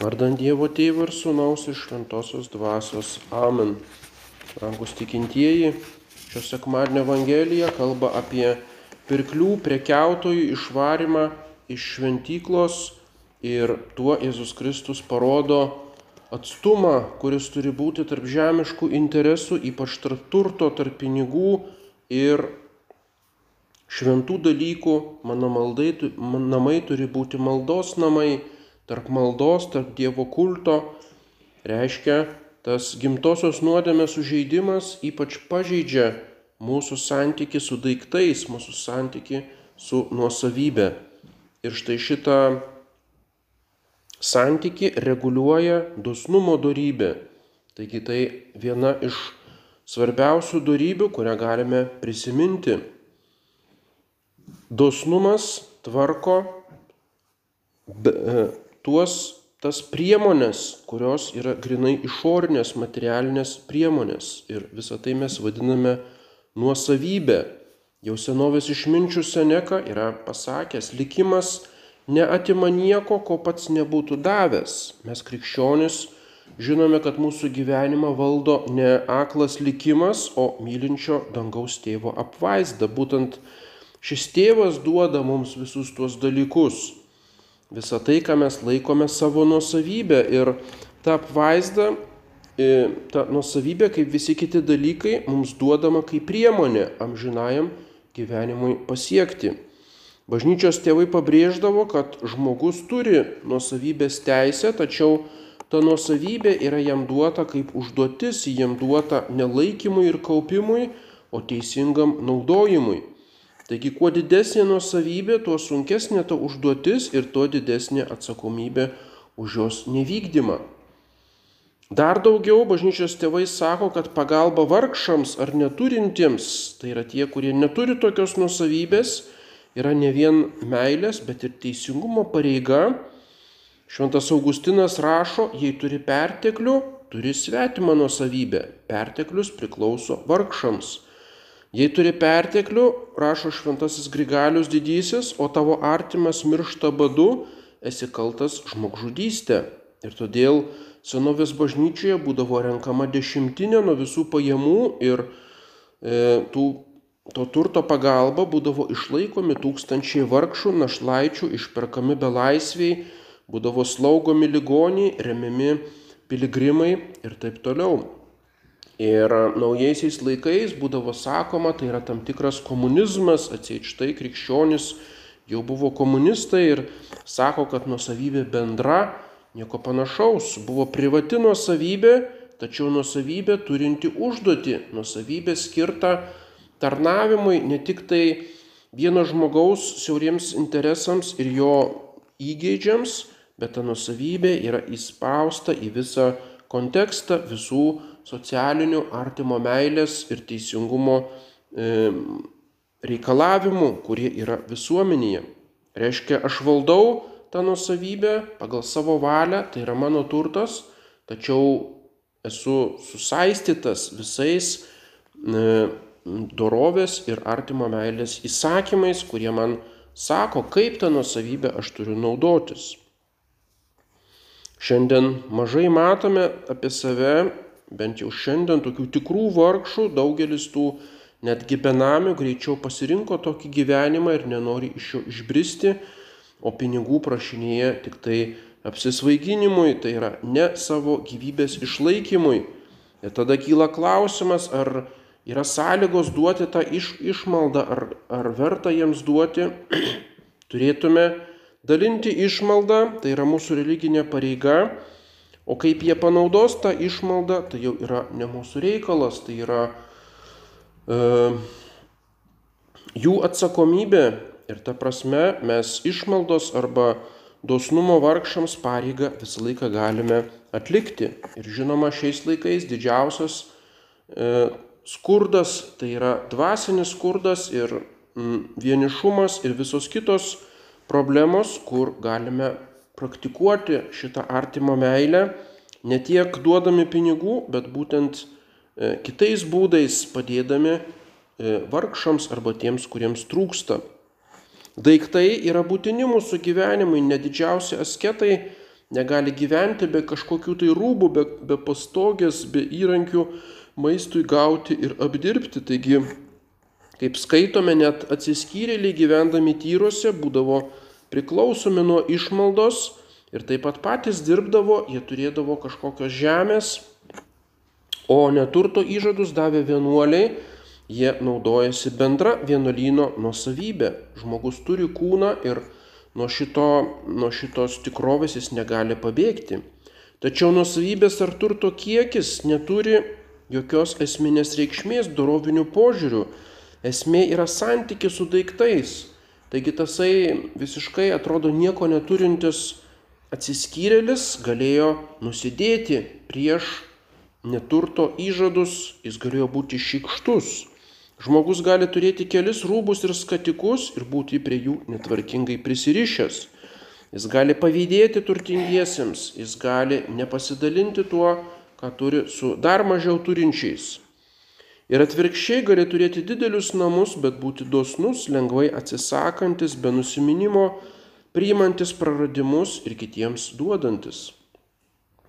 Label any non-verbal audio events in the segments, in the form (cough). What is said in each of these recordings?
Vardant Dievo Tėvo ir Sūnaus ir Šventosios Dvasios. Amen. Rangus tikintieji, šios sekmadienio Evangelija kalba apie pirklių prekiautojų išvarimą iš šventyklos ir tuo Jėzus Kristus parodo atstumą, kuris turi būti tarp žemiškų interesų, ypač tarp turto, tarp pinigų ir šventų dalykų. Mano maldai, namai turi būti maldos namai tarp maldos, tarp Dievo kulto, reiškia, tas gimtosios nuodėmės sužeidimas ypač pažeidžia mūsų santyki su daiktais, mūsų santyki su nuosavybė. Ir štai šitą santyki reguliuoja dosnumo darybė. Taigi tai viena iš svarbiausių darybių, kurią galime prisiminti. Dosnumas tvarko tuos tas priemonės, kurios yra grinai išorinės materialinės priemonės. Ir visą tai mes vadiname nuosavybė. Jau senovės išminčių Seneka yra pasakęs, likimas neatima nieko, ko pats nebūtų davęs. Mes krikščionis žinome, kad mūsų gyvenimą valdo ne aklas likimas, o mylinčio dangaus tėvo apvaizda. Būtent šis tėvas duoda mums visus tuos dalykus visą tai, ką mes laikome savo nuosavybę. Ir ta apvaizda, e, ta nuosavybė, kaip visi kiti dalykai, mums duodama kaip priemonė amžinajam gyvenimui pasiekti. Bažnyčios tėvai pabrėždavo, kad žmogus turi nuosavybės teisę, tačiau ta nuosavybė yra jam duota kaip užduotis, jam duota nelaikymui ir kaupimui, o teisingam naudojimui. Taigi, kuo didesnė nuosavybė, tuo sunkesnė ta užduotis ir tuo didesnė atsakomybė už jos nevykdymą. Dar daugiau bažnyčios tėvai sako, kad pagalba vargšams ar neturintiems, tai yra tie, kurie neturi tokios nuosavybės, yra ne vien meilės, bet ir teisingumo pareiga. Šventas Augustinas rašo, jei turi perteklių, turi svetimą nuosavybę. Perteklius priklauso vargšams. Jei turi perteklių, rašo šventasis Grigalius didysis, o tavo artimas miršta badu, esi kaltas žmogžudystė. Ir todėl senovės bažnyčioje būdavo renkama dešimtinė nuo visų pajamų ir e, tų, to turto pagalba būdavo išlaikomi tūkstančiai vargšų, našlaičių, išperkami belaisviai, būdavo slaugomi ligoniai, remiami piligrimai ir taip toliau. Ir naujaisiais laikais būdavo sakoma, tai yra tam tikras komunizmas, atseit štai krikščionis jau buvo komunistai ir sako, kad nusavybė bendra, nieko panašaus, buvo privati nusavybė, tačiau nusavybė turinti užduoti, nusavybė skirta tarnavimui ne tik tai vieno žmogaus siauriems interesams ir jo įgeidžiams, bet ta nusavybė yra įspausta į visą kontekstą visų socialinių artimo meilės ir teisingumo e, reikalavimų, kurie yra visuomenėje. Reiškia, aš valdau tą nusavybę pagal savo valią, tai yra mano turtas, tačiau esu susaistytas visais e, dorovės ir artimo meilės įsakymais, kurie man sako, kaip tą nusavybę aš turiu naudotis. Šiandien mažai matome apie save bent jau šiandien tokių tikrų vargšų, daugelis tų netgi benamių greičiau pasirinko tokį gyvenimą ir nenori iš jo išbristi, o pinigų prašinėja tik tai apsisvaiginimui, tai yra ne savo gyvybės išlaikymui. Ir tada kyla klausimas, ar yra sąlygos duoti tą iš, išmaldą, ar, ar verta jiems duoti. (clears throat) Turėtume dalinti išmaldą, tai yra mūsų religinė pareiga, O kaip jie panaudos tą išmaldą, tai jau yra ne mūsų reikalas, tai yra e, jų atsakomybė ir ta prasme mes išmaldos arba dosnumo vargšams pareigą visą laiką galime atlikti. Ir žinoma, šiais laikais didžiausias e, skurdas tai yra dvasinis skurdas ir m, vienišumas ir visos kitos problemos, kur galime praktikuoti šitą artimo meilę ne tiek duodami pinigų, bet būtent e, kitais būdais padėdami e, vargšams arba tiems, kuriems trūksta. Daiktai yra būtini mūsų gyvenimui, nedidžiausi asketai negali gyventi be kažkokių tai rūbų, be, be pastogės, be įrankių maistui gauti ir apdirbti. Taigi, kaip skaitome, net atsiskyrėliai gyvendami tyruose būdavo priklausomi nuo išmaldos ir taip pat patys dirbdavo, jie turėdavo kažkokios žemės, o neturto įžadus davė vienuoliai, jie naudojasi bendra vienuolyno nuosavybė. Žmogus turi kūną ir nuo, šito, nuo šitos tikrovės jis negali pabėgti. Tačiau nuosavybės ar turto kiekis neturi jokios esminės reikšmės dorovinių požiūrių. Esmė yra santykis su daiktais. Taigi tasai visiškai atrodo nieko neturintis atsiskyrėlis galėjo nusidėti prieš neturto įžadus, jis galėjo būti šikštus. Žmogus gali turėti kelis rūbus ir skatikus ir būti prie jų netvarkingai prisirišęs. Jis gali pavydėti turtingiesiems, jis gali nepasidalinti tuo, ką turi su dar mažiau turinčiais. Ir atvirkščiai gali turėti didelius namus, bet būti dosnus, lengvai atsisakantis, be nusiminimo, priimantis praradimus ir kitiems duodantis.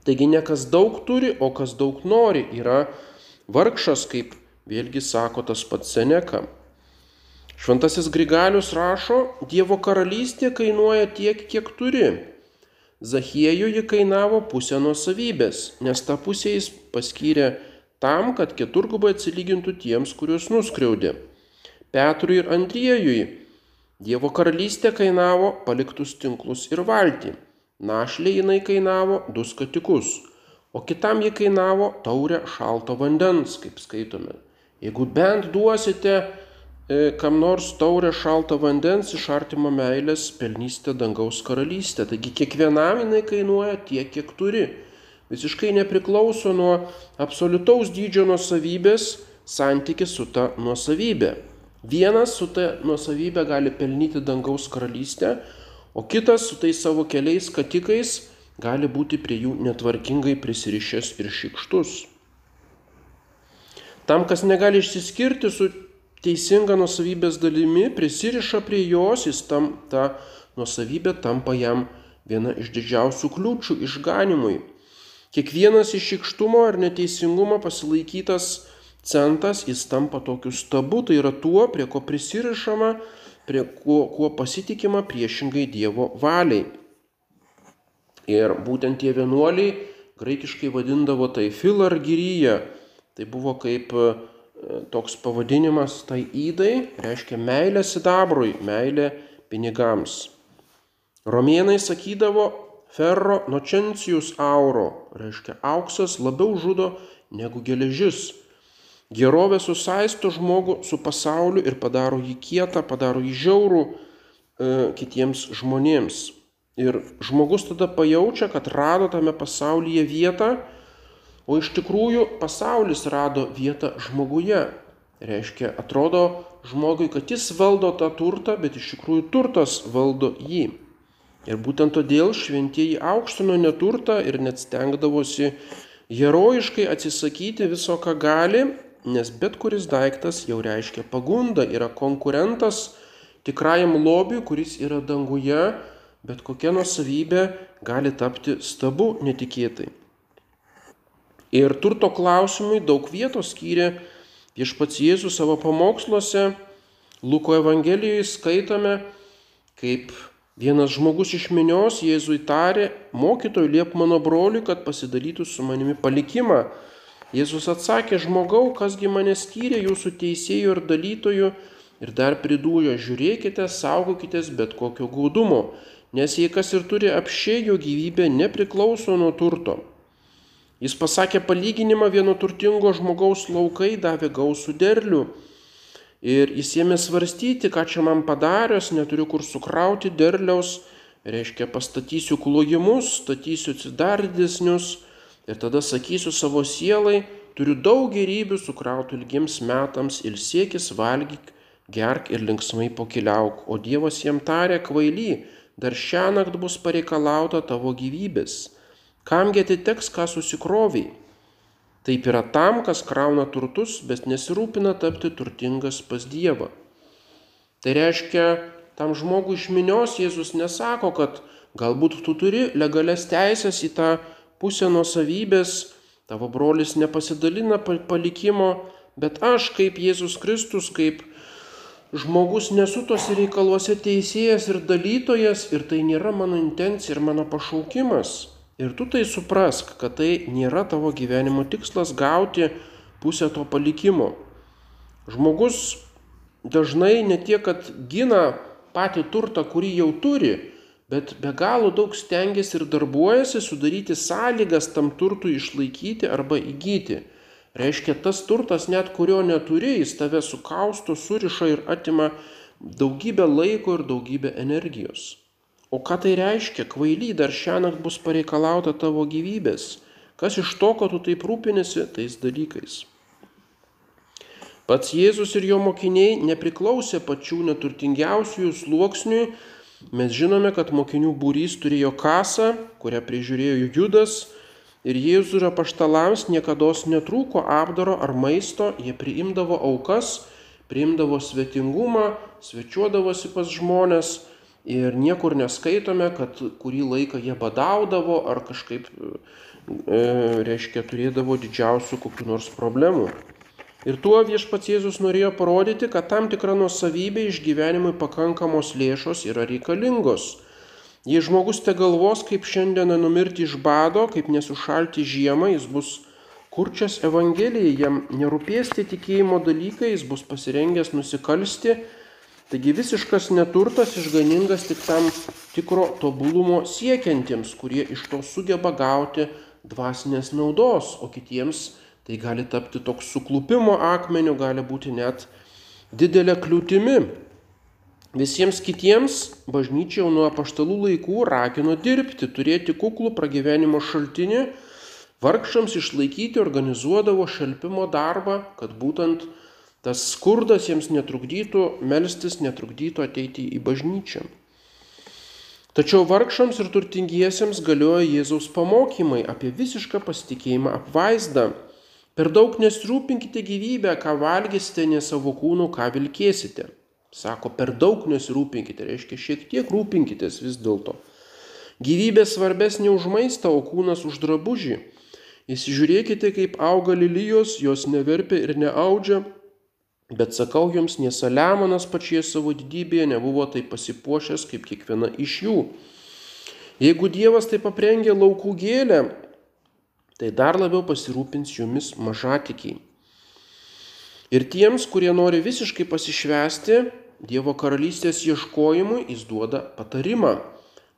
Taigi ne kas daug turi, o kas daug nori yra vargšas, kaip Vėlgi sako tas pats Seneka. Šventasis Grigalius rašo, Dievo karalystė kainuoja tiek, kiek turi. Zachiejų ji kainavo pusę nuosavybės, nes tą pusę jis paskyrė tam, kad keturgubai atsilygintų tiems, kuriuos nuskriaudė. Petrui ir Andriejui Dievo karalystė kainavo paliktus tinklus ir valtį. Našlė jinai kainavo du skatikus, o kitam ji kainavo taurę šalto vandens, kaip skaitome. Jeigu bent duosite e, kam nors taurę šalto vandens iš artimo meilės, pelnysite dangaus karalystę. Taigi kiekvienam jinai kainuoja tiek, kiek turi. Visiškai nepriklauso nuo absoliutaus dydžio nuosavybės santykis su ta nuosavybė. Vienas su ta nuosavybė gali pelnyti dangaus karalystę, o kitas su tais savo keliais katikais gali būti prie jų netvarkingai prisirišęs ir šikštus. Tam, kas negali išsiskirti su teisinga nusavybės dalimi, prisiriša prie jos, jis tam, ta nusavybė tampa jam viena iš didžiausių kliūčių išganimui. Kiekvienas iš šikštumo ar neteisingumo pasilaikytas centas, jis tampa tokiu stabu, tai yra tuo, prie ko prisirišama, prie kuo, kuo pasitikima priešingai Dievo valiai. Ir būtent tie vienuoliai graikiškai vadindavo tai filargyryje, Tai buvo kaip e, toks pavadinimas tai įdai, reiškia meilė sidabrui, meilė pinigams. Romėnai sakydavo ferro nocencijus auro, reiškia auksas labiau žudo negu geležis. Gerovė susaisto žmogų su pasauliu ir padaro jį kietą, padaro jį žiaurų e, kitiems žmonėms. Ir žmogus tada pajaučia, kad rado tame pasaulyje vietą, O iš tikrųjų pasaulis rado vietą žmoguje. Reiškia, atrodo žmogui, kad jis valdo tą turtą, bet iš tikrųjų turtas valdo jį. Ir būtent todėl šventieji aukštino neturtą ir net stengdavosi herojiškai atsisakyti viso, ką gali, nes bet kuris daiktas jau reiškia pagundą, yra konkurentas tikrajam lobiui, kuris yra danguje, bet kokia nusavybė gali tapti stabu netikėtai. Ir turto klausimui daug vietos skyrė viešpats Jėzus savo pamoksluose. Luko Evangelijoje skaitome, kaip vienas žmogus iš minios Jėzui tarė, mokytoj liep mano broliui, kad pasidalytų su manimi palikimą. Jėzus atsakė, žmogau, kasgi mane skyrė jūsų teisėjų ir dalytojų ir dar pridūjo, žiūrėkite, saugokitės bet kokio gaudumo, nes jei kas ir turi apšiai, jo gyvybė nepriklauso nuo turto. Jis pasakė palyginimą vieno turtingo žmogaus laukai davė gausų derlių. Ir jis ėmė svarstyti, ką čia man padaręs, neturiu kur sukrauti derliaus, reiškia pastatysiu klojimus, statysiu dar didesnius ir tada sakysiu savo sielai, turiu daug gerybių sukrauti ilgiems metams, ilsėkis, valgyk, gerk ir linksmai pokiliauk, o Dievas jam tarė kvaily, dar šią naktį bus pareikalauta tavo gyvybės. Kamgi atiteks, ką susikroviai? Taip yra tam, kas krauna turtus, bet nesirūpina tapti turtingas pas Dievą. Tai reiškia, tam žmogui iš minios Jėzus nesako, kad Galbūt tu turi legales teisės į tą pusę nuosavybės, tavo brolis nepasidalina palikimo, bet aš kaip Jėzus Kristus, kaip žmogus nesu tose reikaluose teisėjas ir dalytojas ir tai nėra mano intencija ir mano pašaukimas. Ir tu tai suprask, kad tai nėra tavo gyvenimo tikslas gauti pusę to palikimo. Žmogus dažnai ne tiek, kad gina patį turtą, kurį jau turi, bet be galo daug stengiasi ir darbuojasi sudaryti sąlygas tam turtui išlaikyti arba įgyti. Reiškia, tas turtas, net kurio neturi, jis tave sukausto, suriša ir atima daugybę laiko ir daugybę energijos. O ką tai reiškia? Kvaily dar šiąnakt bus pareikalauta tavo gyvybės. Kas iš to, ko tu taip rūpinėsi tais dalykais? Pats Jėzus ir jo mokiniai nepriklausė pačių neturtingiausiųjų sluoksniui. Mes žinome, kad mokinių būrys turėjo kasą, kurią prižiūrėjo Judas. Ir Jėzus ir apaštalams niekada netrūko apdaro ar maisto, jie priimdavo aukas, priimdavo svetingumą, svečiuodavosi pas žmonės ir niekur neskaitome, kad kurį laiką jie badaudavo ar kažkaip, e, reiškia, turėdavo didžiausių kokių nors problemų. Ir tuo viešpats Jėzus norėjo parodyti, kad tam tikra nuosavybė išgyvenimui pakankamos lėšos yra reikalingos. Jei žmogus te galvos, kaip šiandieną numirti iš bado, kaip nesušalti žiemą, jis bus kurčias Evangelijai, jam nerūpės tie tikėjimo dalykai, jis bus pasirengęs nusikalsti. Taigi visiškas neturtas išganingas tik tam tikro tobulumo siekiantiems, kurie iš to sugeba gauti dvasinės naudos, o kitiems Tai gali tapti toks suklupimo akmeniu, gali būti net didelė kliūtimi. Visiems kitiems bažnyčia jau nuo paštalų laikų ragino dirbti, turėti kuklų pragyvenimo šaltinį, vargšams išlaikyti organizuodavo šelpimo darbą, kad būtent tas skurdas jiems netrukdytų melstis, netrukdytų ateiti į bažnyčią. Tačiau vargšams ir turtingiesiems galioja Jėzaus pamokymai apie visišką pasitikėjimą apvaizdą Per daug nesirūpinkite gyvybę, ką valgysite, ne savo kūnų, ką vilkėsite. Sako, per daug nesirūpinkite, reiškia, šiek tiek rūpinkitės vis dėlto. Gyvybė svarbesnė už maistą, o kūnas už drabužį. Įsižiūrėkite, kaip auga lilijos, jos neverpia ir neaudžia, bet sakau jums, nesaliamonas pačioje savo didybėje nebuvo taip pasipuošęs kaip kiekviena iš jų. Jeigu Dievas taip aprengė laukų gėlę, tai dar labiau pasirūpins jumis mažatikiai. Ir tiems, kurie nori visiškai pasišvesti Dievo karalystės ieškojimui, jis duoda patarimą.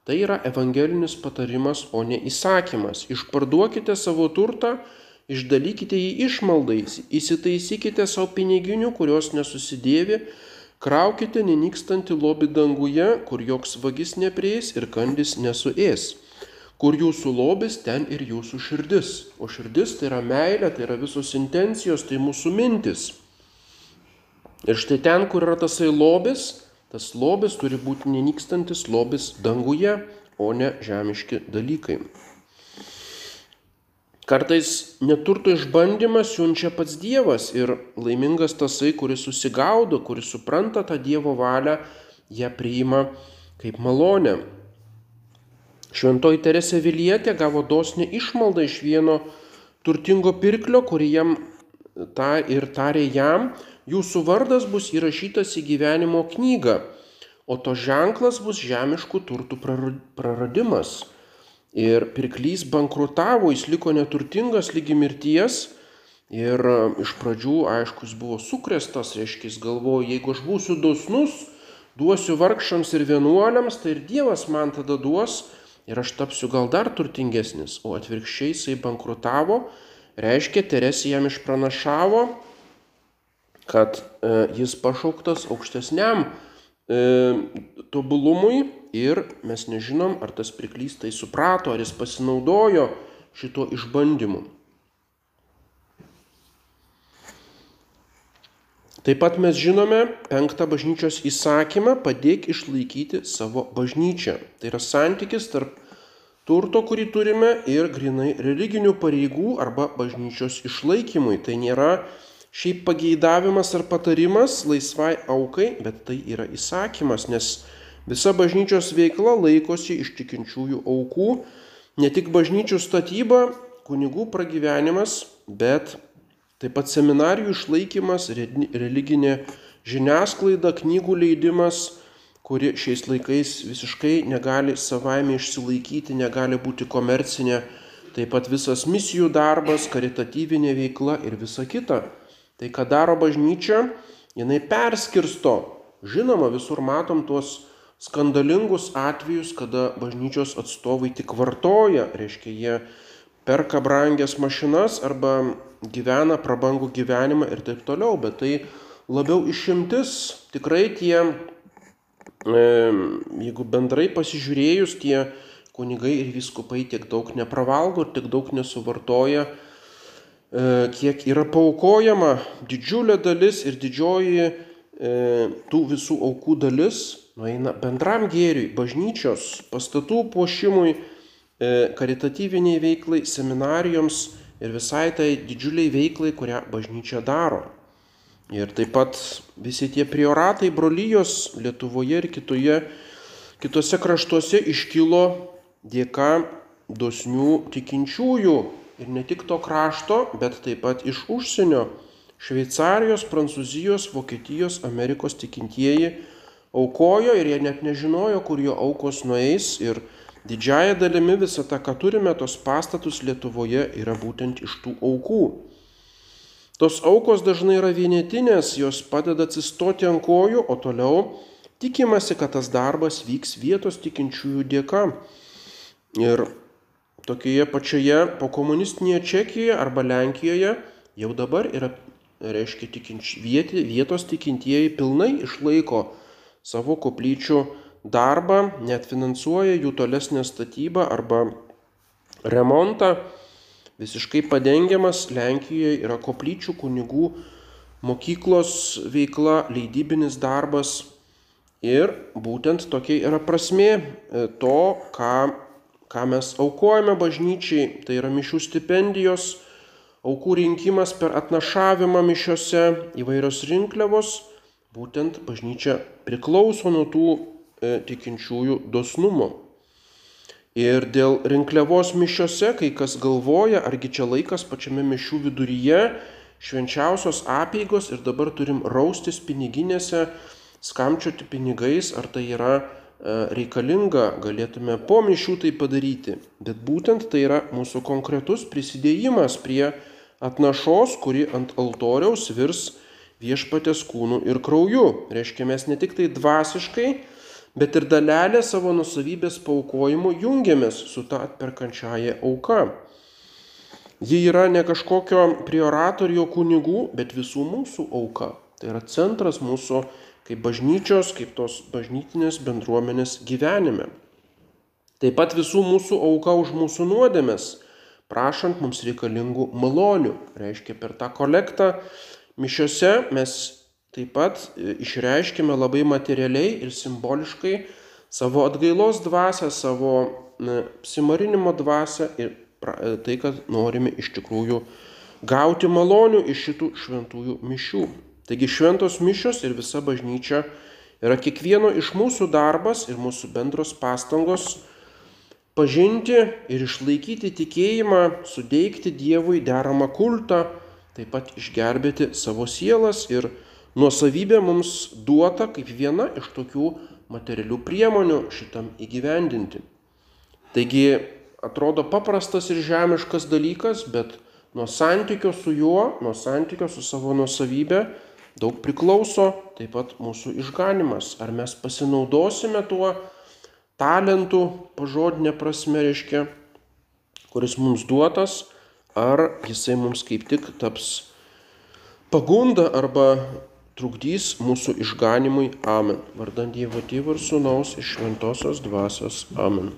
Tai yra evangelinis patarimas, o ne įsakymas. Išparduokite savo turtą, išdalykite jį išmaldais, įsitaisykite savo piniginių, kurios nesusidėvi, kraukite nenykstantį lobį danguje, kur joks vagis neprieis ir kandis nesuės. Kur jūsų lobis, ten ir jūsų širdis. O širdis tai yra meilė, tai yra visos intencijos, tai mūsų mintis. Ir štai ten, kur yra tasai lobis, tas lobis turi būti nenykstantis lobis danguje, o ne žemiški dalykai. Kartais neturto išbandymą siunčia pats Dievas ir laimingas tasai, kuris susigaudo, kuris supranta tą Dievo valią, ją priima kaip malonę. Šventoji Teresė Vilietė gavo dosnį išmaldą iš vieno turtingo pirklio, kurį jam tą ir tarė jam, jūsų vardas bus įrašytas į gyvenimo knygą, o to ženklas bus žemiškų turtų praradimas. Ir pirklys bankrutavo, jis liko neturtingas lygi mirties. Ir e, iš pradžių, aišku, jis buvo sukrestas, reiškia, jis galvojo, jeigu aš būsiu dosnus, duosiu vargšams ir vienuoliams, tai ir Dievas man tada duos ir aš tapsiu gal dar turtingesnis, o atvirkščiai jisai bankrutavo, reiškia, Teresė jam išpranašavo, kad e, jis pašauktas aukštesniam e, tobulumui ir mes nežinom, ar tas priklys tai suprato, ar jis pasinaudojo šito išbandymu. Taip pat mes žinome penktą bažnyčios įsakymą padėk išlaikyti savo bažnyčią. Tai yra santykis tarp turto, kurį turime, ir grinai religinių pareigų arba bažnyčios išlaikymui. Tai nėra šiaip pageidavimas ar patarimas laisvai aukai, bet tai yra įsakymas, nes Visa bažnyčios veikla laikosi iš tikinčiųjų aukų, ne tik bažnyčių statyba, kunigų pragyvenimas, bet taip pat seminarijų išlaikymas, religinė žiniasklaida, knygų leidimas, kuri šiais laikais visiškai negali savaime išsilaikyti, negali būti komercinė, taip pat visas misijų darbas, karitatyvinė veikla ir visa kita. Tai ką daro bažnyčia, jinai perskirsto. Žinoma, visur matom tuos skandalingus atvejus, kada bažnyčios atstovai tik vartoja, reiškia jie perka brangias mašinas arba gyvena prabangų gyvenimą ir taip toliau, bet tai labiau išimtis. Tikrai tie, jeigu bendrai pasižiūrėjus, tie kunigai ir viskupai tiek daug nepravalgo ir tiek daug nesuvartoja, e, kiek yra paukojama didžiulė dalis ir didžioji E, tų visų aukų dalis nueina bendram gėriui, bažnyčios, pastatų puošimui, e, karitatyviniai veiklai, seminarijoms ir visai tai didžiuliai veiklai, kurią bažnyčia daro. Ir taip pat visi tie prioratai, brolyjos Lietuvoje ir kitoje, kitose kraštuose iškilo dėka dosnių tikinčiųjų ir ne tik to krašto, bet taip pat iš užsienio Šveicarijos, Prancūzijos, Vokietijos, Amerikos tikintieji aukojo ir jie net nežinojo, kur jo aukos nueis ir didžiaja dalimi visą tą, ką turime, tos pastatus Lietuvoje yra būtent iš tų aukų. Tos aukos dažnai yra vienetinės, jos padeda atsistoti ant kojų, o toliau tikimasi, kad tas darbas vyks vietos tikinčiųjų dėka. Ir tokioje pačioje pokomunistinėje Čekijoje arba Lenkijoje jau dabar yra reiškia tikinč, vieti, vietos tikintieji pilnai išlaiko savo koplyčių darbą, net finansuoja jų tolesnę statybą arba remontą. Visiškai padengiamas Lenkijoje yra koplyčių kunigų mokyklos veikla, leidybinis darbas. Ir būtent tokia yra prasme to, ką, ką mes aukojame bažnyčiai, tai yra mišių stipendijos, aukų rinkimas per atnašavimą mišiose, įvairios rinkliavos, būtent bažnyčia priklauso nuo tų e, tikinčiųjų dosnumo. Ir dėl rinkliavos mišiose, kai kas galvoja, argi čia laikas pačiame mišių viduryje, švenčiausios apėgos ir dabar turim raustis piniginėse, skamčioti pinigais, ar tai yra e, reikalinga, galėtume po mišių tai padaryti. Bet būtent tai yra mūsų konkretus prisidėjimas prie atnašos, kuri ant altoriaus virs viešpatės kūnų ir krauju. Reiškia, mes ne tik tai dvasiškai, bet ir dalelę savo nusavybės paukojimu jungiamės su ta atperkančiaja auka. Ji yra ne kažkokio prioratorijo kunigų, bet visų mūsų auka. Tai yra centras mūsų kaip bažnyčios, kaip tos bažnytinės bendruomenės gyvenime. Taip pat visų mūsų auka už mūsų nuodėmės prašant mums reikalingų malonių. Reiškia, per tą kolektą mišiose mes taip pat e, išreiškime labai materialiai ir simboliškai savo atgailos dvasę, savo apsimarinimo dvasę ir e, tai, kad norime iš tikrųjų gauti malonių iš šitų šventųjų mišių. Taigi šventos mišios ir visa bažnyčia yra kiekvieno iš mūsų darbas ir mūsų bendros pastangos pažinti ir išlaikyti tikėjimą, suteikti Dievui deramą kultą, taip pat išgelbėti savo sielas ir nuosavybė mums duota kaip viena iš tokių materialių priemonių šitam įgyvendinti. Taigi atrodo paprastas ir žemiškas dalykas, bet nuo santykio su juo, nuo santykio su savo nuosavybė daug priklauso taip pat mūsų išganimas. Ar mes pasinaudosime tuo, talentų pažodinė prasme reiškia, kuris mums duotas, ar jisai mums kaip tik taps pagunda arba trukdys mūsų išganimui. Amen. Vardant Dievo Tėvų ir Sūnaus iš Šventosios Dvasios. Amen.